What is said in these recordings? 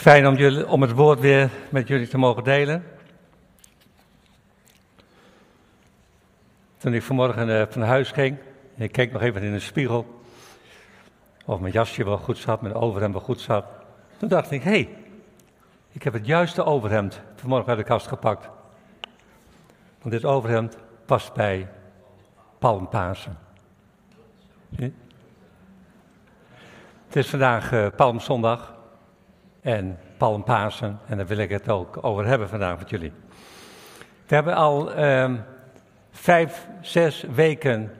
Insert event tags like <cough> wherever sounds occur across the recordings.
Fijn om, jullie, om het woord weer met jullie te mogen delen. Toen ik vanmorgen uh, van huis ging, ik keek nog even in de spiegel of mijn jasje wel goed zat, mijn overhemd wel goed zat. Toen dacht ik, hé, hey, ik heb het juiste overhemd vanmorgen uit de kast gepakt. Want dit overhemd past bij Palmpasen. Het is vandaag uh, Palmzondag en Palmpasen en daar wil ik het ook over hebben vandaag met jullie. We hebben al uh, vijf, zes weken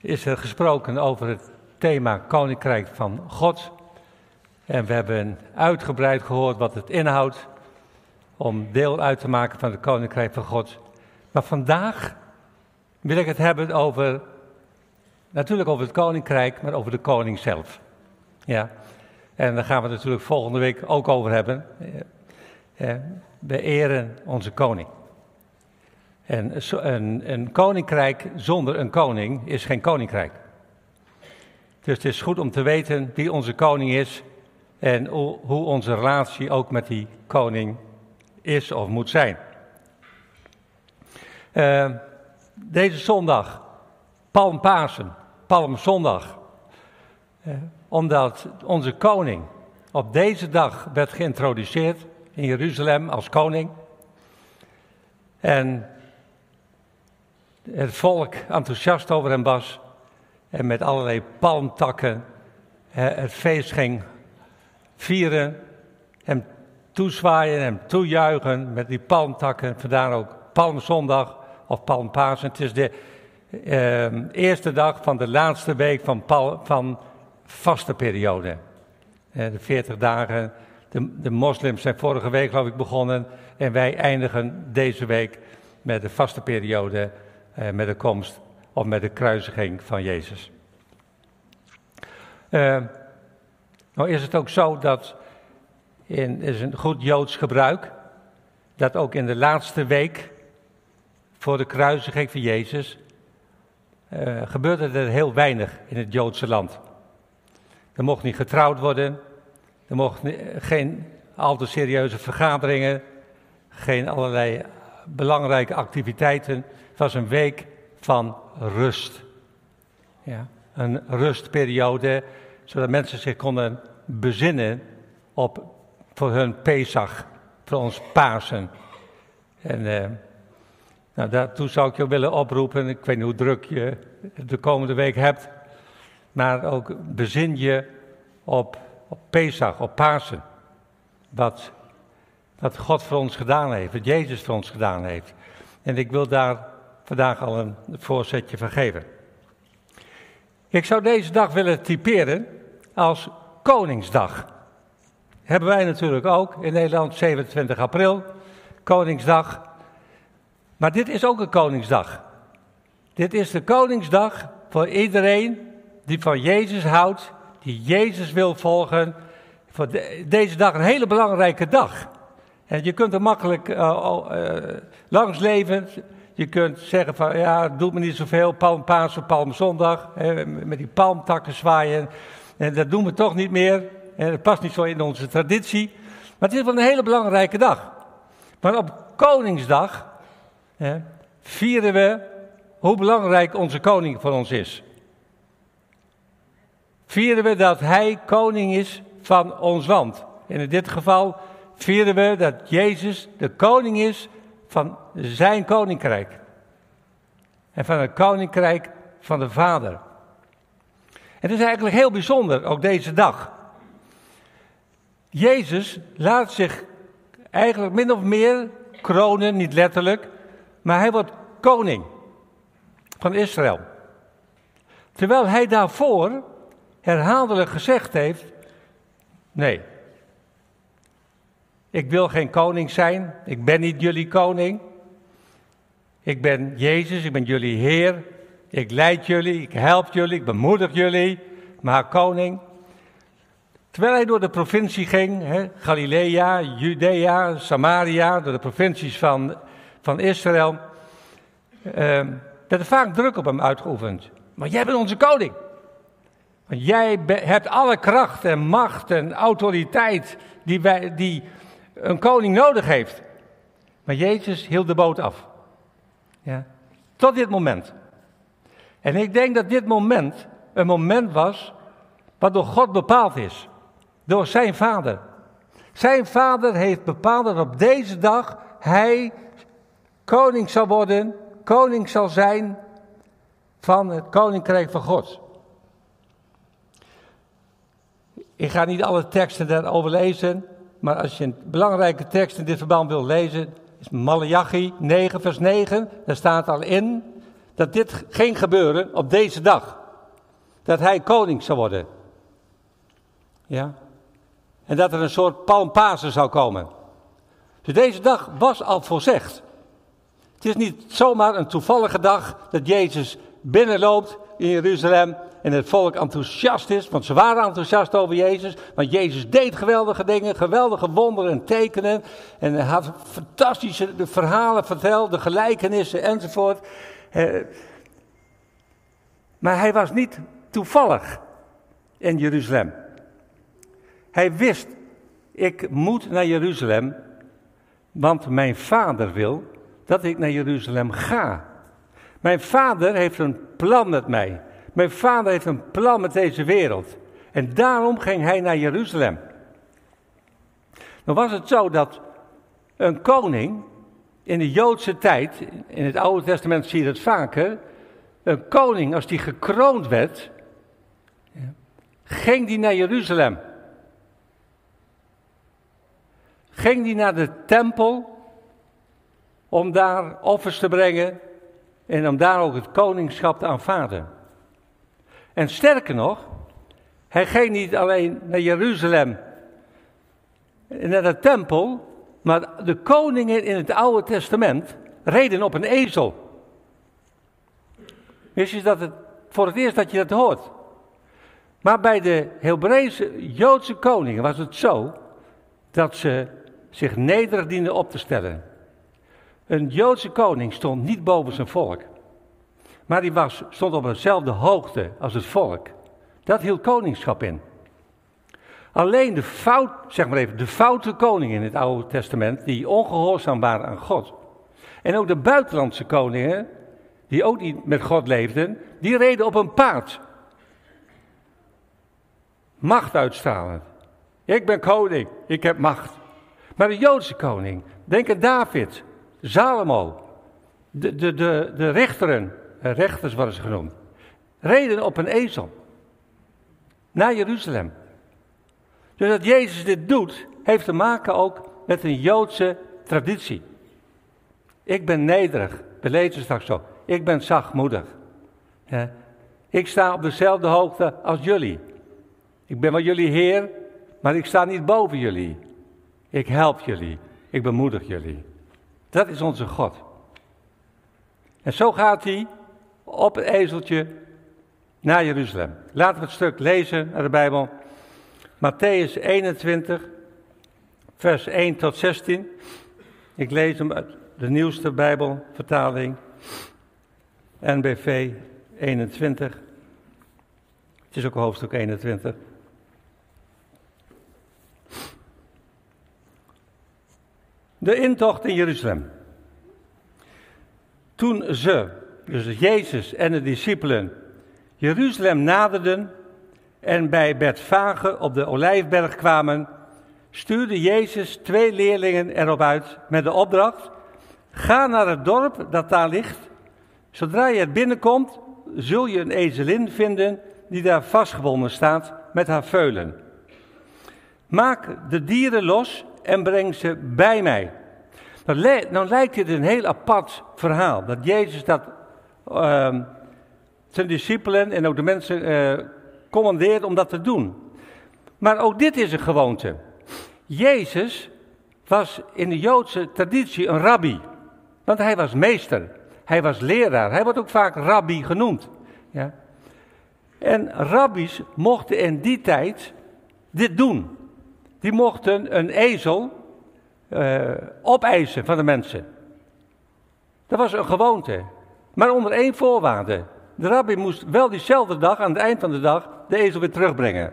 is er gesproken over het thema Koninkrijk van God. En we hebben uitgebreid gehoord wat het inhoudt om deel uit te maken van het Koninkrijk van God. Maar vandaag wil ik het hebben over, natuurlijk over het Koninkrijk, maar over de koning zelf. Ja, en daar gaan we het natuurlijk volgende week ook over hebben. Eh, eh, we eren onze koning. En een, een koninkrijk zonder een koning is geen koninkrijk. Dus het is goed om te weten wie onze koning is en hoe onze relatie ook met die koning is of moet zijn. Uh, deze zondag, Palmpasen, Palmzondag, uh, omdat onze koning op deze dag werd geïntroduceerd in Jeruzalem als koning. En het volk enthousiast over hem was en met allerlei palmtakken het feest ging vieren, hem toezwaaien, hem toejuichen met die palmtakken. Vandaar ook Palmzondag of Palmpasen. Het is de uh, eerste dag van de laatste week van, van vaste periode. Uh, de 40 dagen. De, de moslims zijn vorige week, geloof ik, begonnen. En wij eindigen deze week met de vaste periode. Uh, met de komst of met de kruisiging van Jezus. Uh, nou is het ook zo dat, in, is een goed Joods gebruik, dat ook in de laatste week voor de kruisiging van Jezus gebeurde er heel weinig in het Joodse land. Er mocht niet getrouwd worden, er mochten geen al te serieuze vergaderingen, geen allerlei belangrijke activiteiten. Het was een week van rust. Ja, een rustperiode, zodat mensen zich konden bezinnen op voor hun Pesach, voor ons Pasen. En uh, nou, daartoe zou ik je willen oproepen, ik weet niet hoe druk je de komende week hebt, maar ook bezin je op, op Pesach, op Pasen. Wat, wat God voor ons gedaan heeft, wat Jezus voor ons gedaan heeft. En ik wil daar vandaag al een voorzetje van geven. Ik zou deze dag willen typeren als Koningsdag. Hebben wij natuurlijk ook in Nederland 27 april, Koningsdag. Maar dit is ook een Koningsdag. Dit is de Koningsdag voor iedereen die van Jezus houdt, die Jezus wil volgen. Voor deze dag een hele belangrijke dag. En je kunt er makkelijk uh, langs leven. Je kunt zeggen van ja, doet me niet zoveel, Palm Pasen, Palmzondag, hè, met die palmtakken zwaaien. En dat doen we toch niet meer. En dat past niet zo in onze traditie. Maar het is wel een hele belangrijke dag. Maar op Koningsdag hè, vieren we hoe belangrijk onze koning voor ons is. Vieren we dat hij koning is van ons land. En in dit geval vieren we dat Jezus de koning is van zijn koninkrijk. En van het koninkrijk van de Vader. Het is eigenlijk heel bijzonder, ook deze dag. Jezus laat zich eigenlijk min of meer kronen, niet letterlijk, maar hij wordt koning van Israël. Terwijl hij daarvoor herhaaldelijk gezegd heeft: nee, ik wil geen koning zijn. Ik ben niet jullie koning. Ik ben Jezus, ik ben jullie Heer. Ik leid jullie, ik help jullie, ik bemoedig jullie. Maar koning. Terwijl hij door de provincie ging, Galilea, Judea, Samaria, door de provincies van, van Israël, eh, werd er vaak druk op hem uitgeoefend. Maar jij bent onze koning. Want jij hebt alle kracht en macht en autoriteit die, die een koning nodig heeft. Maar Jezus hield de boot af. Ja. Tot dit moment. En ik denk dat dit moment een moment was wat door God bepaald is. Door zijn vader. Zijn vader heeft bepaald dat op deze dag hij koning zal worden, koning zal zijn van het koninkrijk van God. Ik ga niet alle teksten daarover lezen, maar als je een belangrijke tekst in dit verband wil lezen, is Malachi 9, vers 9. Daar staat al in dat dit ging gebeuren op deze dag. Dat hij koning zou worden. Ja. En dat er een soort palmpasen zou komen. Dus deze dag was al voorzegd. Het is niet zomaar een toevallige dag dat Jezus binnenloopt in Jeruzalem en het volk enthousiast is, want ze waren enthousiast over Jezus, want Jezus deed geweldige dingen, geweldige wonderen en tekenen en hij had fantastische verhalen verteld, de gelijkenissen enzovoort. Eh, maar hij was niet toevallig in Jeruzalem. Hij wist, ik moet naar Jeruzalem, want mijn vader wil dat ik naar Jeruzalem ga. Mijn vader heeft een plan met mij. Mijn vader heeft een plan met deze wereld. En daarom ging hij naar Jeruzalem. Dan was het zo dat een koning in de Joodse tijd, in het Oude Testament zie je dat vaker, een koning als die gekroond werd, ging die naar Jeruzalem. Ging die naar de tempel om daar offers te brengen en om daar ook het koningschap te aanvaarden. En sterker nog, hij ging niet alleen naar Jeruzalem, naar de tempel, maar de koningen in het Oude Testament reden op een ezel. Wist je dat het voor het eerst dat je dat hoort? Maar bij de Hebreeuwse Joodse koningen was het zo dat ze zich nederig dienden op te stellen. Een Joodse koning stond niet boven zijn volk. Maar die was, stond op dezelfde hoogte als het volk. Dat hield koningschap in. Alleen de fout, zeg maar even, de foute koningen in het Oude Testament, die ongehoorzaam waren aan God. En ook de buitenlandse koningen, die ook niet met God leefden, die reden op een paard. Macht uitstralend. Ik ben koning, ik heb macht. Maar de Joodse koning, denk aan David, Salomo, de, de, de, de rechteren, rechters worden ze genoemd, reden op een ezel naar Jeruzalem. Dus dat Jezus dit doet, heeft te maken ook met een Joodse traditie. Ik ben nederig, we lezen straks zo. Ik ben zachtmoedig. Ja. Ik sta op dezelfde hoogte als jullie. Ik ben wel jullie Heer, maar ik sta niet boven jullie. Ik help jullie, ik bemoedig jullie. Dat is onze God. En zo gaat hij op het ezeltje naar Jeruzalem. Laten we het stuk lezen uit de Bijbel. Matthäus 21, vers 1 tot 16. Ik lees hem uit de nieuwste Bijbelvertaling. NBV 21. Het is ook hoofdstuk 21. De intocht in Jeruzalem. Toen ze, dus Jezus en de discipelen, Jeruzalem naderden en bij Bethfage op de Olijfberg kwamen, stuurde Jezus twee leerlingen erop uit met de opdracht: Ga naar het dorp dat daar ligt. Zodra je het binnenkomt, zul je een ezelin vinden die daar vastgebonden staat met haar veulen. Maak de dieren los en breng ze bij mij. Dan lijkt dit een heel apart verhaal. Dat Jezus dat uh, zijn discipelen en ook de mensen uh, commandeert om dat te doen. Maar ook dit is een gewoonte. Jezus was in de Joodse traditie een rabbi. Want hij was meester. Hij was leraar. Hij wordt ook vaak rabbi genoemd. Ja. En rabbies mochten in die tijd dit doen. Die mochten een ezel uh, opeisen van de mensen. Dat was een gewoonte. Maar onder één voorwaarde. De rabbi moest wel diezelfde dag, aan het eind van de dag, de ezel weer terugbrengen.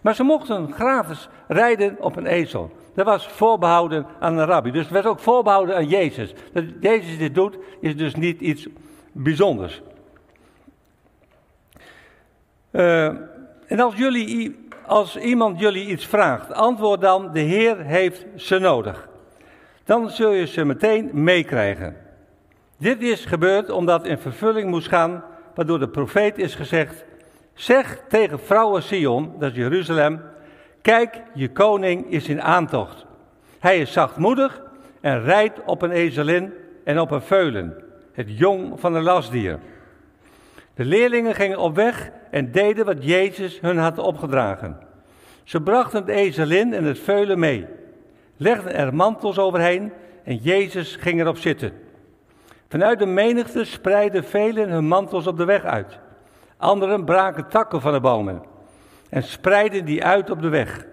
Maar ze mochten gratis rijden op een ezel. Dat was voorbehouden aan een rabbi. Dus het werd ook voorbehouden aan Jezus. Dat Jezus dit doet, is dus niet iets bijzonders. Uh, en als, jullie, als iemand jullie iets vraagt, antwoord dan: De Heer heeft ze nodig. Dan zul je ze meteen meekrijgen. Dit is gebeurd omdat in vervulling moest gaan, waardoor de profeet is gezegd: Zeg tegen vrouwen Sion, dat is Jeruzalem, kijk, je koning is in aantocht. Hij is zachtmoedig en rijdt op een ezelin en op een veulen, het jong van een lasdier. De leerlingen gingen op weg en deden wat Jezus hun had opgedragen. Ze brachten de ezelin en het veulen mee, legden er mantels overheen en Jezus ging erop zitten. Vanuit de menigte spreidden velen hun mantels op de weg uit. Anderen braken takken van de bomen en spreidden die uit op de weg.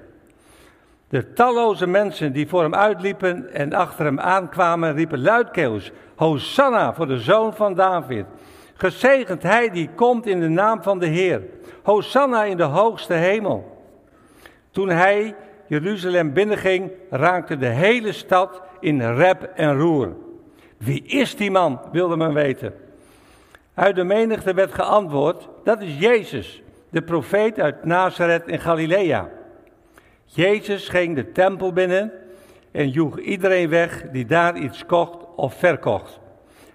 De talloze mensen die voor hem uitliepen en achter hem aankwamen, riepen luidkeels: Hosanna voor de zoon van David. Gezegend hij die komt in de naam van de Heer. Hosanna in de hoogste hemel. Toen hij Jeruzalem binnenging, raakte de hele stad in rep en roer. Wie is die man, wilde men weten. Uit de menigte werd geantwoord, dat is Jezus, de profeet uit Nazareth in Galilea. Jezus ging de tempel binnen en joeg iedereen weg die daar iets kocht of verkocht.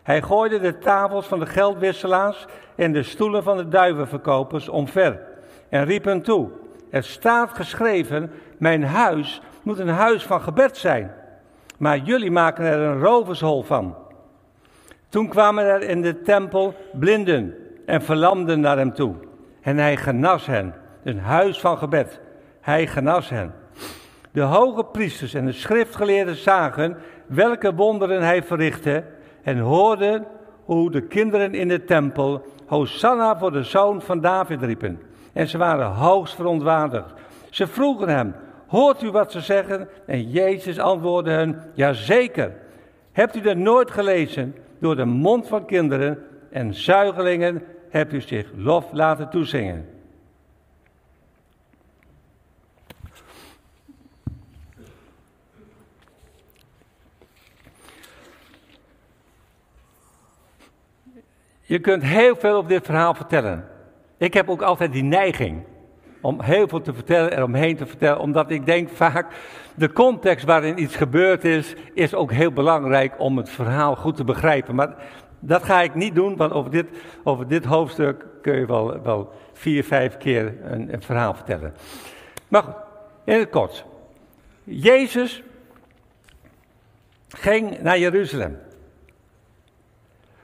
Hij gooide de tafels van de geldwisselaars en de stoelen van de duivenverkopers omver en riep hen toe: Er staat geschreven: Mijn huis moet een huis van gebed zijn. Maar jullie maken er een rovershol van. Toen kwamen er in de tempel blinden en verlamden naar hem toe. En hij genas hen. Een huis van gebed. Hij genas hen. De hoge priesters en de schriftgeleerden zagen welke wonderen hij verrichtte en hoorden hoe de kinderen in de tempel Hosanna voor de zoon van David riepen. En ze waren hoogst verontwaardigd. Ze vroegen hem, hoort u wat ze zeggen? En Jezus antwoordde hen, jazeker. Hebt u dat nooit gelezen? Door de mond van kinderen en zuigelingen hebt u zich lof laten toezingen. Je kunt heel veel op dit verhaal vertellen. Ik heb ook altijd die neiging om heel veel te vertellen en omheen te vertellen, omdat ik denk vaak, de context waarin iets gebeurd is, is ook heel belangrijk om het verhaal goed te begrijpen. Maar dat ga ik niet doen, want over dit, over dit hoofdstuk kun je wel, wel vier, vijf keer een, een verhaal vertellen. Maar goed, in het kort. Jezus ging naar Jeruzalem.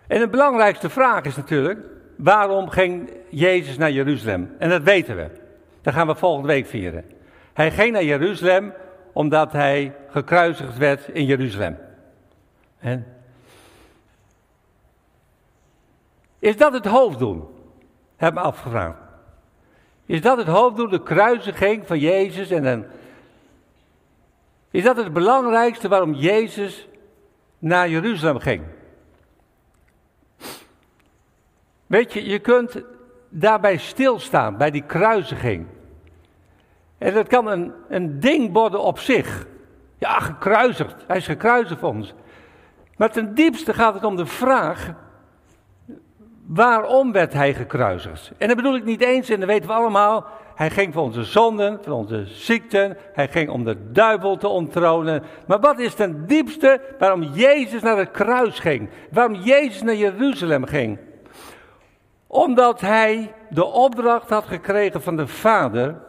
En de belangrijkste vraag is natuurlijk, waarom ging Jezus naar Jeruzalem? En dat weten we. Dat gaan we volgende week vieren. Hij ging naar Jeruzalem omdat hij gekruisigd werd in Jeruzalem. En is dat het hoofddoel? Heb me afgevraagd. Is dat het hoofddoel, de kruisiging van Jezus? En is dat het belangrijkste waarom Jezus naar Jeruzalem ging? Weet je, je kunt daarbij stilstaan, bij die kruisiging. En dat kan een, ding worden op zich. Ja, gekruisigd. Hij is gekruisigd voor ons. Maar ten diepste gaat het om de vraag: waarom werd hij gekruisigd? En dat bedoel ik niet eens, en dat weten we allemaal. Hij ging voor onze zonden, voor onze ziekten. Hij ging om de duivel te onttronen. Maar wat is ten diepste waarom Jezus naar het kruis ging? Waarom Jezus naar Jeruzalem ging? Omdat hij de opdracht had gekregen van de Vader.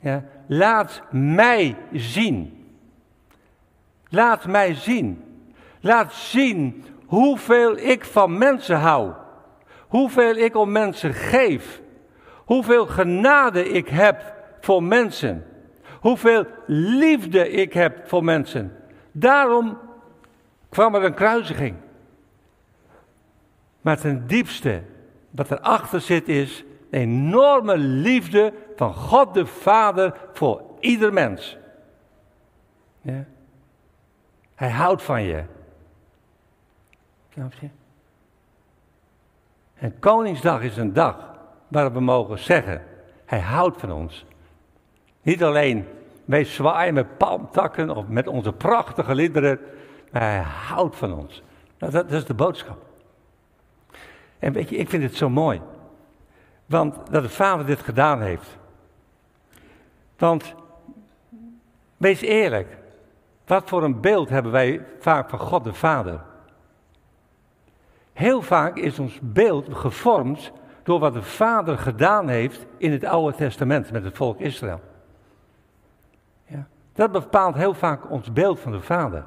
Ja, laat mij zien. Laat mij zien. Laat zien hoeveel ik van mensen hou. Hoeveel ik om mensen geef. Hoeveel genade ik heb voor mensen. Hoeveel liefde ik heb voor mensen. Daarom kwam er een kruisiging. Maar ten diepste wat erachter zit is enorme liefde van God de Vader voor ieder mens. Ja. Hij houdt van je. Snap je? En Koningsdag is een dag waarop we mogen zeggen, hij houdt van ons. Niet alleen mee zwaaien met palmtakken of met onze prachtige liederen, maar hij houdt van ons. Nou, dat is de boodschap. En weet je, ik vind het zo mooi. Want dat de Vader dit gedaan heeft. Want, wees eerlijk, wat voor een beeld hebben wij vaak van God de Vader? Heel vaak is ons beeld gevormd door wat de Vader gedaan heeft in het Oude Testament met het volk Israël. Ja. Dat bepaalt heel vaak ons beeld van de Vader.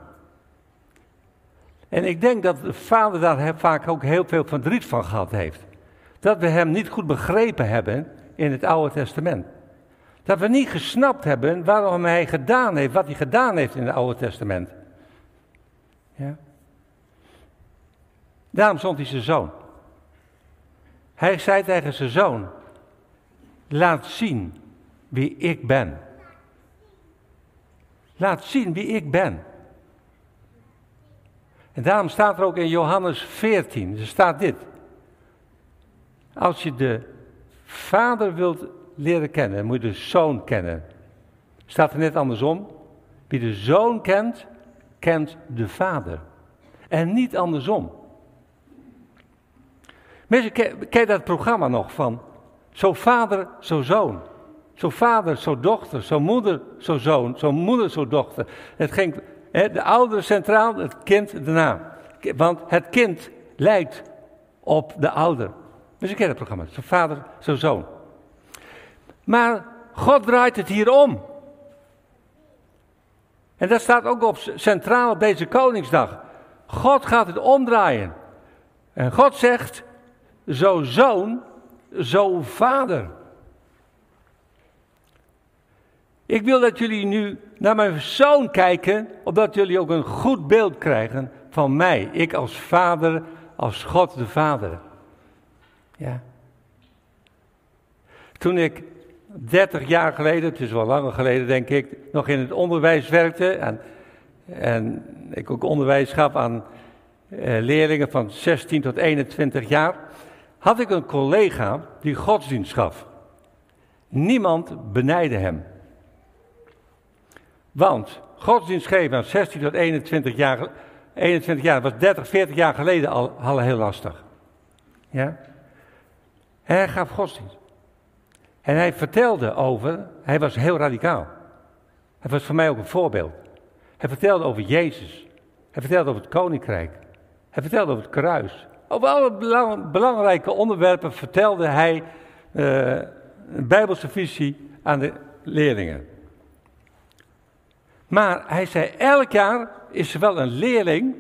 En ik denk dat de Vader daar vaak ook heel veel verdriet van gehad heeft. Dat we Hem niet goed begrepen hebben in het Oude Testament. Dat we niet gesnapt hebben waarom Hij gedaan heeft, wat Hij gedaan heeft in het Oude Testament. Ja. Daarom zond hij zijn zoon. Hij zei tegen zijn zoon: Laat zien wie ik ben. Laat zien wie ik ben. En daarom staat er ook in Johannes 14, er staat dit. Als je de vader wilt leren kennen, moet je de zoon kennen. Staat er net andersom. Wie de zoon kent, kent de vader. En niet andersom. Mensen, ken, ken je dat programma nog van zo vader, zo zoon? Zo vader, zo dochter, zo moeder, zo zoon, zo moeder, zo dochter. Het ging, de ouder centraal, het kind daarna. Want het kind lijkt op de ouder. Dus ik ken dat programma, zo vader, zo zoon. Maar God draait het hier om. En dat staat ook op centraal op deze Koningsdag. God gaat het omdraaien. En God zegt, zo zoon, zo vader. Ik wil dat jullie nu naar mijn zoon kijken, opdat jullie ook een goed beeld krijgen van mij. Ik als vader, als God de Vader. Ja. Toen ik 30 jaar geleden, het is wel langer geleden denk ik, nog in het onderwijs werkte en, en ik ook onderwijs gaf aan eh, leerlingen van 16 tot 21 jaar, had ik een collega die godsdienst gaf. Niemand benijde hem. Want godsdienst geven aan 16 tot 21 jaar, 21 jaar, was 30, 40 jaar geleden al, al heel lastig. Ja? Hij gaf godsdienst. En hij vertelde over, hij was heel radicaal. Hij was voor mij ook een voorbeeld. Hij vertelde over Jezus. Hij vertelde over het koninkrijk. Hij vertelde over het kruis. Over alle belangrijke onderwerpen vertelde hij uh, een Bijbelse visie aan de leerlingen. Maar hij zei: elk jaar is er wel een leerling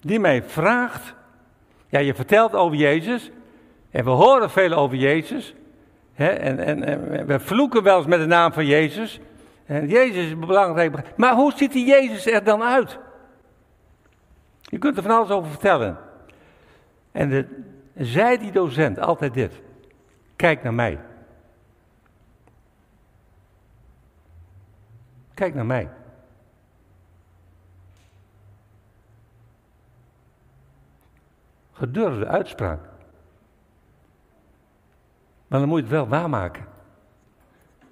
die mij vraagt. Ja, je vertelt over Jezus. En we horen veel over Jezus. Hè, en, en, en, we vloeken wel eens met de naam van Jezus. En Jezus is belangrijk. Maar hoe ziet die Jezus er dan uit? Je kunt er van alles over vertellen. En de, zei die docent altijd dit. Kijk naar mij. Kijk naar mij. Gedurfde uitspraak. Maar dan moet je het wel waarmaken.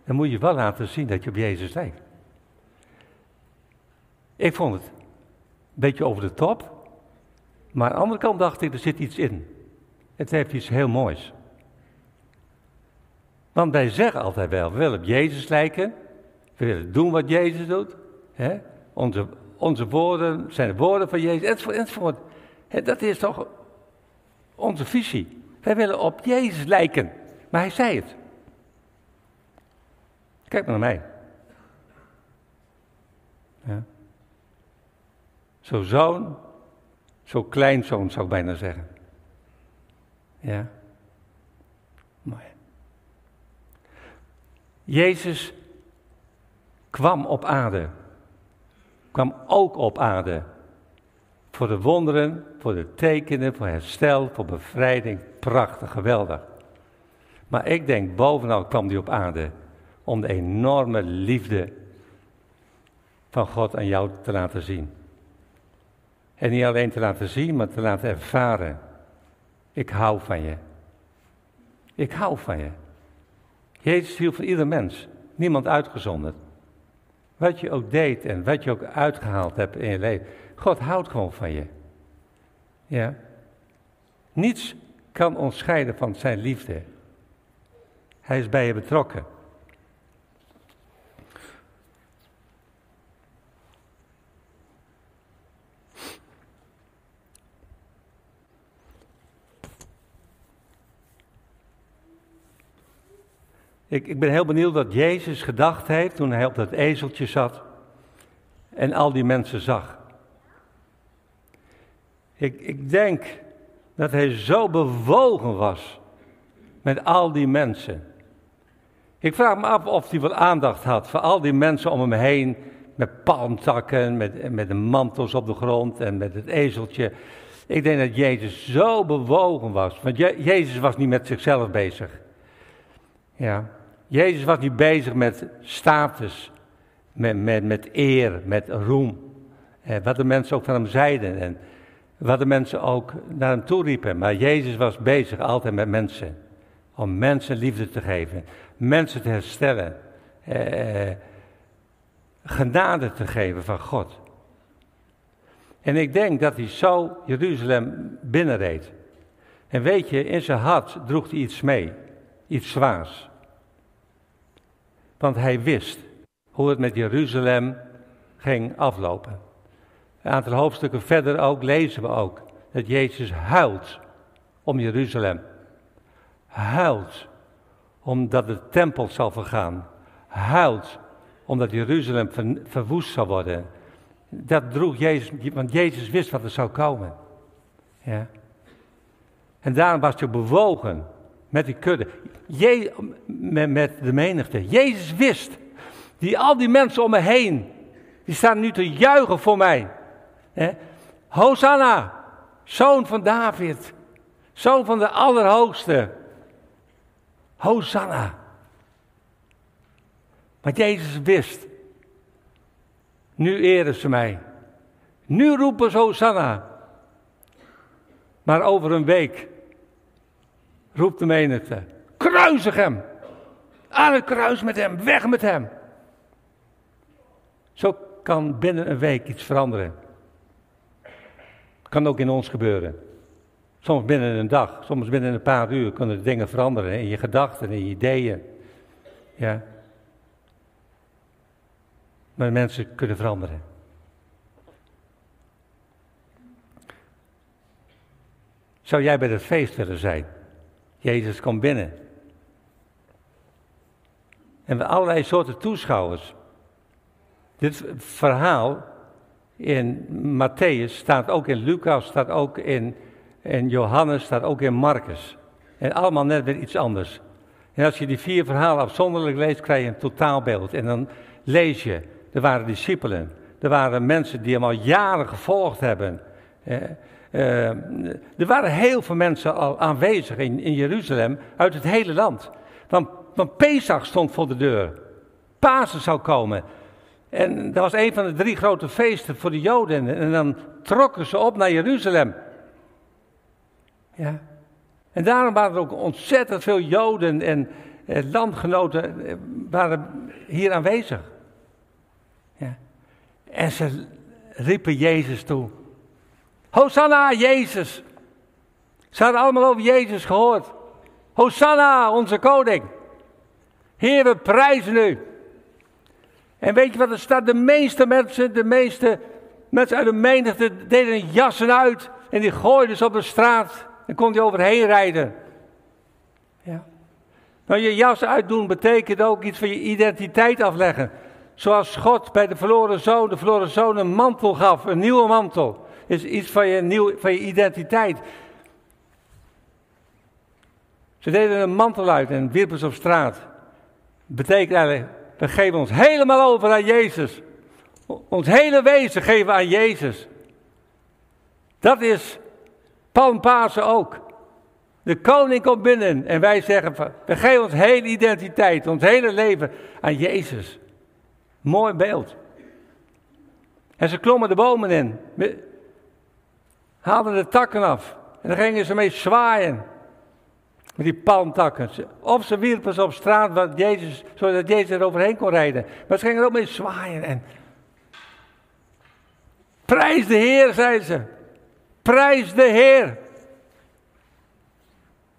Dan moet je wel laten zien dat je op Jezus lijkt. Ik vond het een beetje over de top. Maar aan de andere kant dacht ik, er zit iets in. Het heeft iets heel moois. Want wij zeggen altijd wel, we willen op Jezus lijken. We willen doen wat Jezus doet. Hè? Onze, onze woorden zijn de woorden van Jezus, enzovoort. enzovoort. Dat is toch onze visie. Wij willen op Jezus lijken. Maar hij zei het. Kijk maar naar mij. Ja. Zo zoon zo kleinzoon zou ik bijna zeggen. Ja. Mooi. Jezus kwam op aarde. Kwam ook op aarde. Voor de wonderen, voor de tekenen, voor herstel, voor bevrijding. Prachtig, geweldig. Maar ik denk, bovenal kwam hij op aarde om de enorme liefde van God aan jou te laten zien. En niet alleen te laten zien, maar te laten ervaren. Ik hou van je. Ik hou van je. Jezus hield van ieder mens, niemand uitgezonderd. Wat je ook deed en wat je ook uitgehaald hebt in je leven. God houdt gewoon van je. Ja. Niets kan ons scheiden van zijn liefde. Hij is bij je betrokken. Ik, ik ben heel benieuwd wat Jezus gedacht heeft toen hij op dat ezeltje zat en al die mensen zag. Ik, ik denk dat hij zo bewogen was met al die mensen. Ik vraag me af of hij wel aandacht had voor al die mensen om hem heen. Met palmtakken, met, met de mantels op de grond en met het ezeltje. Ik denk dat Jezus zo bewogen was. Want Jezus was niet met zichzelf bezig. Ja. Jezus was niet bezig met status, met, met, met eer, met roem. Eh, wat de mensen ook van hem zeiden en wat de mensen ook naar hem toe riepen. Maar Jezus was bezig altijd met mensen. Om mensen liefde te geven, mensen te herstellen, eh, genade te geven van God. En ik denk dat hij zo Jeruzalem binnenreed. En weet je, in zijn hart droeg hij iets mee, iets zwaars. Want hij wist hoe het met Jeruzalem ging aflopen. Een aantal hoofdstukken verder ook lezen we ook dat Jezus huilt om Jeruzalem. Huilt omdat de tempel zal vergaan. Huilt omdat Jeruzalem verwoest zal worden. Dat droeg Jezus, want Jezus wist wat er zou komen. Ja. En daarom was hij bewogen met die kudde. Je, met, met de menigte. Jezus wist, die al die mensen om me heen, die staan nu te juichen voor mij. Hosanna, zoon van David, zoon van de Allerhoogste. Hosanna. Maar Jezus wist, nu eren ze mij. Nu roepen ze Hosanna. Maar over een week roept de menigte. Kruisig hem. Aan het kruis met hem. Weg met hem. Zo kan binnen een week iets veranderen. Kan ook in ons gebeuren. Soms binnen een dag, soms binnen een paar uur kunnen dingen veranderen in je gedachten, in je ideeën. Ja. Maar mensen kunnen veranderen. Zou jij bij dat feest willen zijn? Jezus komt binnen. En we allerlei soorten toeschouwers. Dit verhaal in Matthäus staat ook in Lucas, staat ook in, in Johannes, staat ook in Marcus. En allemaal net weer iets anders. En als je die vier verhalen afzonderlijk leest, krijg je een totaalbeeld. En dan lees je, er waren discipelen, er waren mensen die hem al jaren gevolgd hebben. Eh, uh, er waren heel veel mensen al aanwezig in, in Jeruzalem uit het hele land. Want, want Pesach stond voor de deur. Pasen zou komen. En dat was een van de drie grote feesten voor de Joden. En dan trokken ze op naar Jeruzalem. Ja. En daarom waren er ook ontzettend veel Joden en eh, landgenoten eh, waren hier aanwezig. Ja. En ze riepen Jezus toe. Hosanna, Jezus. Ze hadden allemaal over Jezus gehoord. Hosanna, onze koning. Heer, we prijzen u. En weet je wat er staat? De meeste mensen, de meeste mensen uit de menigte deden jassen uit. En die gooiden ze op de straat. En kon die overheen rijden. Ja. Nou, je jas uitdoen betekent ook iets van je identiteit afleggen. Zoals God bij de verloren zoon, de verloren zoon een mantel gaf, een nieuwe mantel is iets van je, nieuw, van je identiteit. Ze deden een mantel uit en wierpen ze op straat. Betekent eigenlijk, we geven ons helemaal over aan Jezus. Ons hele wezen geven aan Jezus. Dat is Palmpasen ook. De koning komt binnen en wij zeggen, we geven ons hele identiteit, ons hele leven aan Jezus. Mooi beeld. En ze klommen de bomen in haalden de takken af En dan gingen ze mee zwaaien. Met die palmtakken. Of ze wierpen ze op straat wat Jezus, zodat Jezus er overheen kon rijden. Maar ze gingen er ook mee zwaaien. En Prijs de Heer, zei ze. Prijs de Heer.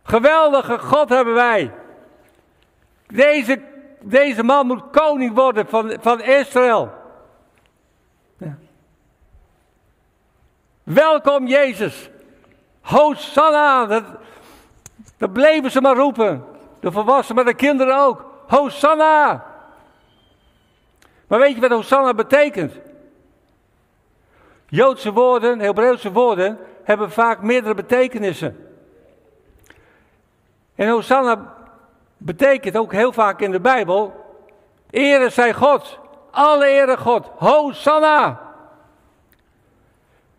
Geweldige God hebben wij. Deze, deze man moet koning worden van, van Israël. Welkom Jezus. Hosanna. Dat, dat bleven ze maar roepen. De volwassenen, maar de kinderen ook. Hosanna. Maar weet je wat Hosanna betekent? Joodse woorden, Hebreeuwse woorden, hebben vaak meerdere betekenissen. En Hosanna betekent ook heel vaak in de Bijbel, ere zij God, alle ere God, Hosanna.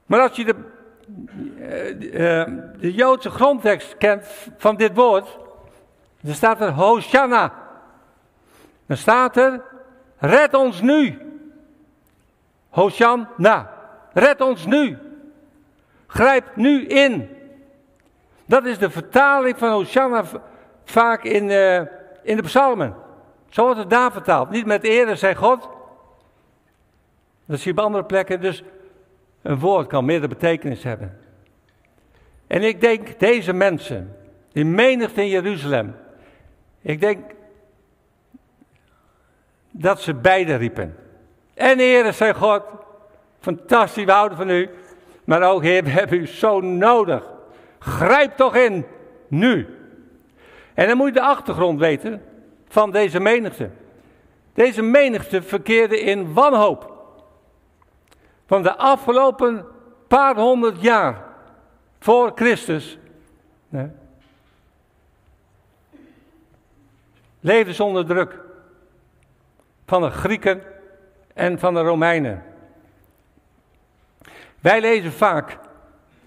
Maar als je de, uh, de Joodse grondtekst kent van dit woord, dan staat er Hosanna. Dan staat er, red ons nu. Hosanna. Red ons nu. Grijp nu in. Dat is de vertaling van Hosanna vaak in, uh, in de psalmen. Zo wordt het daar vertaald. Niet met ere zij God. Dat zie je op andere plekken. Dus een woord kan meerdere betekenis hebben. En ik denk, deze mensen, die menigte in Jeruzalem. Ik denk dat ze beide riepen. En ere zij God. Fantastisch, we houden van u. Maar ook, Heer, we hebben u zo nodig. Grijp toch in, nu. En dan moet je de achtergrond weten van deze menigte. Deze menigte verkeerde in wanhoop. Van de afgelopen paar honderd jaar voor Christus. Nee, leefden ze druk. Van de Grieken en van de Romeinen. Wij lezen vaak,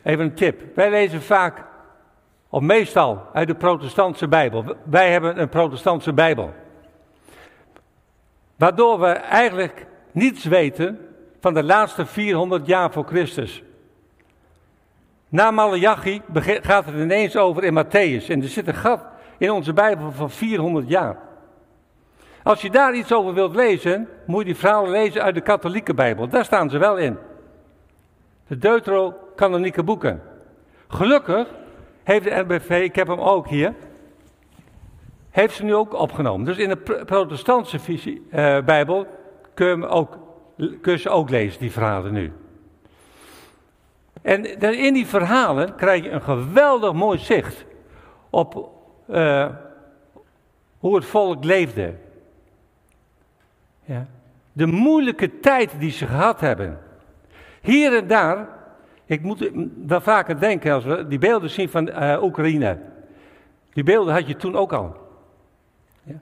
even een tip, wij lezen vaak, of meestal uit de protestantse Bijbel. Wij hebben een protestantse Bijbel. Waardoor we eigenlijk niets weten van de laatste 400 jaar voor Christus. Na Malachi gaat het ineens over in Matthäus. En er zit een gat in onze Bijbel van 400 jaar. Als je daar iets over wilt lezen, moet je die verhalen lezen uit de katholieke Bijbel. Daar staan ze wel in de deutero-canonieke boeken. Gelukkig heeft de NBV, ik heb hem ook hier, heeft ze nu ook opgenomen. Dus in de protestantse visie, uh, Bijbel kun je, ook, kun je ze ook lezen, die verhalen nu. En in die verhalen krijg je een geweldig mooi zicht op uh, hoe het volk leefde. Ja. De moeilijke tijd die ze gehad hebben. Hier en daar, ik moet wel vaker denken als we die beelden zien van uh, Oekraïne. Die beelden had je toen ook al. Ja,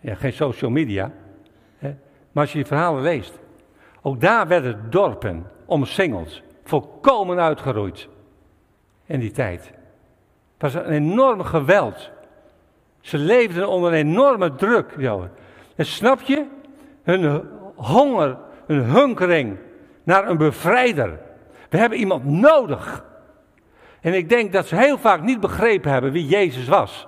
ja geen social media. Hè? Maar als je die verhalen leest. Ook daar werden dorpen omsingeld. Volkomen uitgeroeid. In die tijd. Het was een enorm geweld. Ze leefden onder een enorme druk. Joh. En snap je? Hun honger, hun hunkering naar een bevrijder. We hebben iemand nodig. En ik denk dat ze heel vaak niet begrepen hebben wie Jezus was.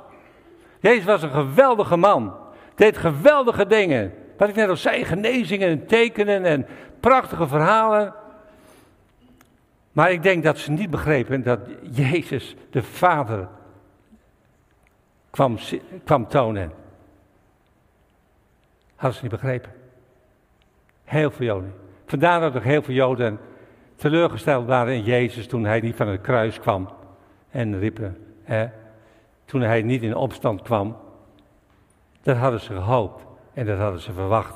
Jezus was een geweldige man. Deed geweldige dingen. Wat ik net al zei, genezingen en tekenen en prachtige verhalen. Maar ik denk dat ze niet begrepen dat Jezus de Vader kwam, kwam tonen. Hadden ze niet begrepen. Heel veel Joden. Vandaar dat er heel veel Joden teleurgesteld waren in Jezus toen hij niet van het kruis kwam. En riepen, toen hij niet in opstand kwam. Dat hadden ze gehoopt en dat hadden ze verwacht.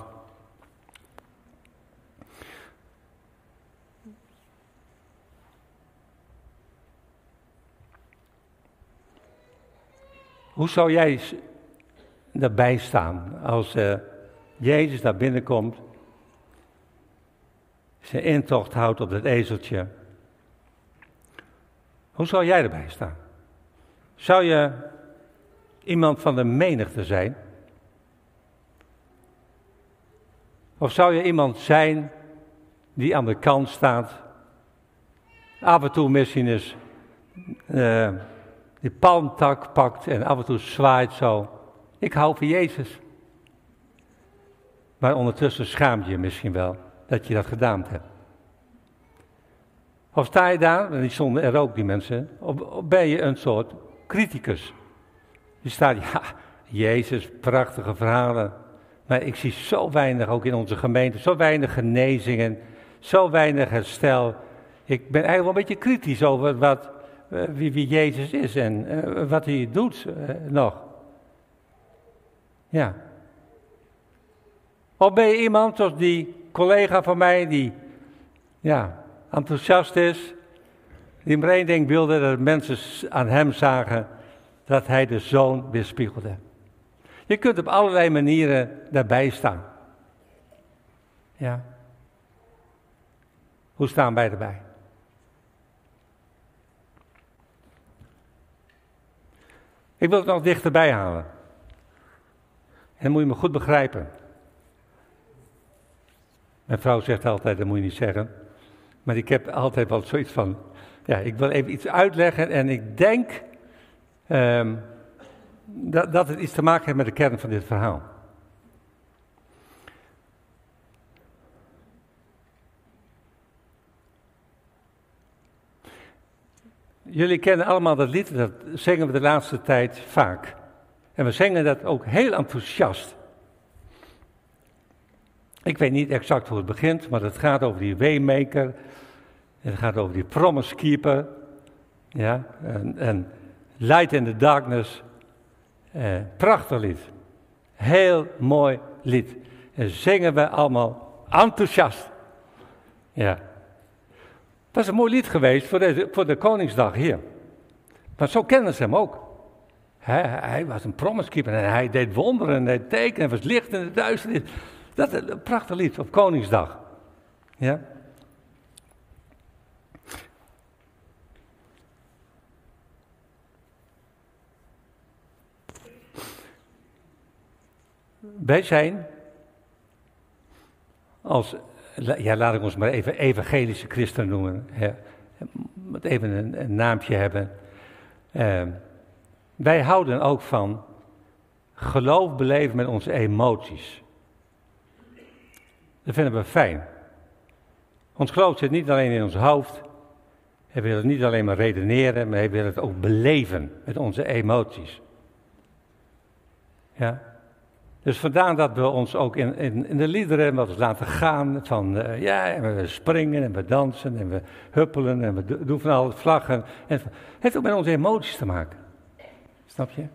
Hoe zou jij daarbij staan als uh, Jezus daar binnenkomt zijn intocht houdt op het ezeltje. Hoe zou jij erbij staan? Zou je iemand van de menigte zijn? Of zou je iemand zijn die aan de kant staat, af en toe misschien eens uh, die palmtak pakt en af en toe zwaait zo. Ik hou van Jezus. Maar ondertussen schaam je je misschien wel dat je dat gedaan hebt. Of sta je daar, die stonden er ook die mensen, of, ben je een soort criticus. Je staat, <laughs> ja, Jezus, prachtige verhalen. Maar ik zie zo weinig, ook in onze gemeente, zo weinig genezingen, zo weinig herstel. Ik ben eigenlijk wel een beetje kritisch over wat, eh, wie, wie, Jezus is en uh, wat hij doet uh, nog. Ja. Of ben je iemand zoals die collega van mij die ja, enthousiast is, die maar één wilde dat mensen aan hem zagen dat hij de zoon weerspiegelde. Je kunt op allerlei manieren daarbij staan. Ja. Hoe staan wij erbij? Ik wil het nog dichterbij halen. En dan moet je me goed begrijpen. Mijn vrouw zegt altijd, dat moet je niet zeggen. Maar ik heb altijd wel zoiets van, ja, ik wil even iets uitleggen en ik denk um, dat, dat het iets te maken heeft met de kern van dit verhaal. Jullie kennen allemaal dat lied, dat zingen we de laatste tijd vaak. En we zingen dat ook heel enthousiast. Ik weet niet exact hoe het begint, maar het gaat over die waymaker. Het gaat over die promise keeper. Ja, en, en Light in the Darkness. Eh, prachtig lied. Heel mooi lied. En zingen we allemaal enthousiast. Ja. Dat is een mooi lied geweest voor, deze, voor de Koningsdag hier. Maar zo kennen ze hem ook. Hij, hij was een promise keeper en hij deed wonderen en hij tekenen en was licht in de duisternis. Dat is een prachtig lied op Koningsdag. Ja. Wij zijn als, ja laat ik ons maar even evangelische christen noemen, hè, even een, een naampje hebben. Uh, wij houden ook van geloof beleven met onze emoties. Dat vinden we fijn. Ons geloof zit niet alleen in ons hoofd. We willen het niet alleen maar redeneren, maar we willen het ook beleven met onze emoties. Ja. Dus vandaar dat we ons ook in, in, de liederen wat laten gaan van, uh, ja, en we springen en we dansen en we huppelen en we doen van al vlaggen. En het heeft ook met onze emoties te maken. Snap je?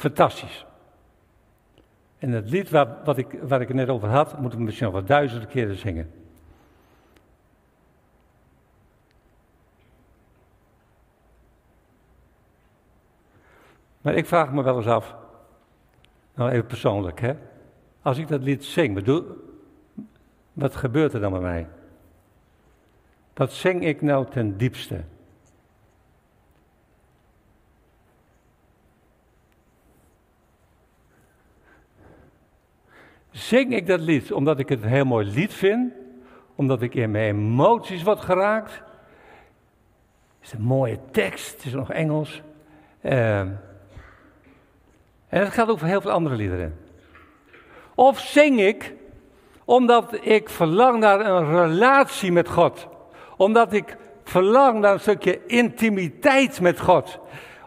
Fantastisch. En het lied waar, wat ik, waar ik het net over had, moet ik misschien nog wel duizenden keren zingen. Maar ik vraag me wel eens af, nou even persoonlijk, hè. Als ik dat lied zing, bedoel, wat gebeurt er dan met mij? Wat zing ik nou ten diepste? Zing ik dat lied omdat ik het een heel mooi lied vind? Omdat ik in mijn emoties word geraakt? Het is een mooie tekst, het is nog Engels. Uh, en dat geldt ook voor heel veel andere liederen. Of zing ik omdat ik verlang naar een relatie met God? Omdat ik verlang naar een stukje intimiteit met God.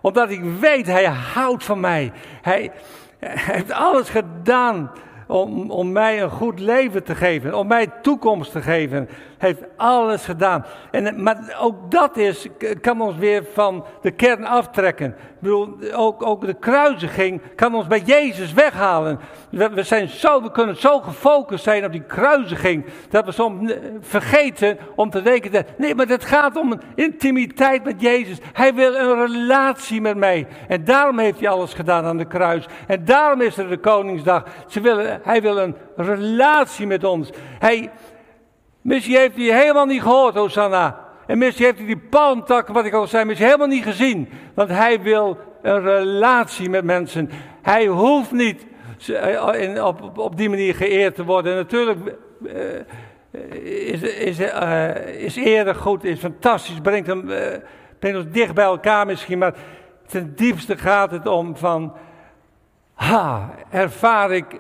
Omdat ik weet, Hij houdt van mij. Hij heeft alles gedaan om, om mij een goed leven te geven, om mij toekomst te geven. Heeft alles gedaan. En, maar ook dat is, kan ons weer van de kern aftrekken. Ik bedoel, ook, ook de kruisiging kan ons bij Jezus weghalen. We, zijn zo, we kunnen zo gefocust zijn op die kruisiging, dat we soms vergeten om te denken, nee, maar het gaat om een intimiteit met Jezus. Hij wil een relatie met mij. En daarom heeft hij alles gedaan aan de kruis. En daarom is er de Koningsdag. Ze willen, hij wil een relatie met ons. Hij, Misschien heeft hij helemaal niet gehoord, Hosanna. En misschien heeft hij die palmtakken, wat ik al zei, misschien helemaal niet gezien. Want hij wil een relatie met mensen. Hij hoeft niet eh, op, die manier geëerd te worden. natuurlijk, uh, is, is, uh, is eerder goed, is fantastisch, brengt, hem, ons dicht bij elkaar misschien, maar ten diepste gaat het om van, ha, ervaar ik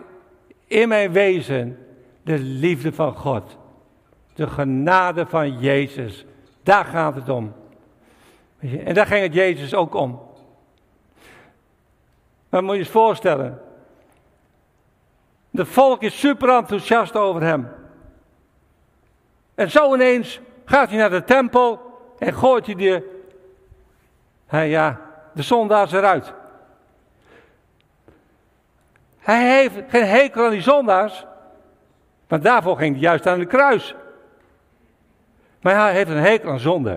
in mijn wezen de liefde van God, de genade van Jezus. Daar gaat het om. En daar ging het Jezus ook om. Maar moet je eens voorstellen. De volk is super enthousiast over hem. En zo ineens gaat hij naar de tempel en gooit hij de, ja, de zondaars eruit. Hij heeft geen hekel aan die zondaars, want daarvoor ging hij juist aan de kruis. Maar hij heeft een hekel aan zonde.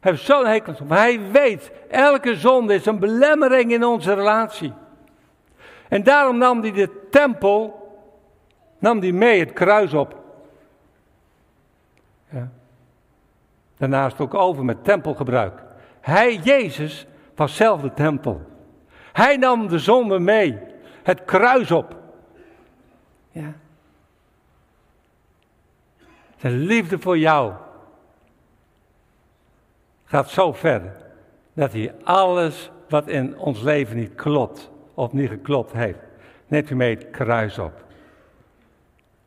Hij heeft zo'n hekel aan zonde. Maar hij weet, elke zonde is een belemmering in onze relatie. En daarom nam hij de tempel, nam hij mee het kruis op. Ja. Daarnaast ook over met tempelgebruik. Hij, Jezus, was zelf de tempel. Hij nam de zonde mee, het kruis op. Ja. Zijn liefde voor jou gaat zo ver dat hij alles wat in ons leven niet klopt of niet geklopt heeft, neemt hij mee het kruis op.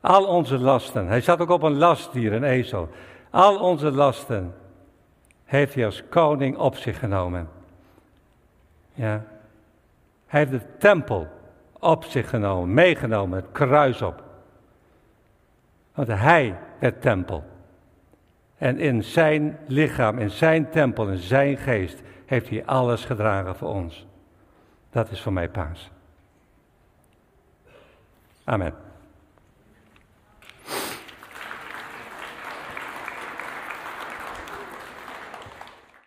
Al onze lasten, hij zat ook op een lastdier, een ezel. Al onze lasten heeft hij als koning op zich genomen. Ja. Hij heeft de tempel op zich genomen, meegenomen, het kruis op. Want hij werd tempel. En in zijn lichaam, in zijn tempel, in zijn geest, heeft hij alles gedragen voor ons. Dat is voor mij paas. Amen.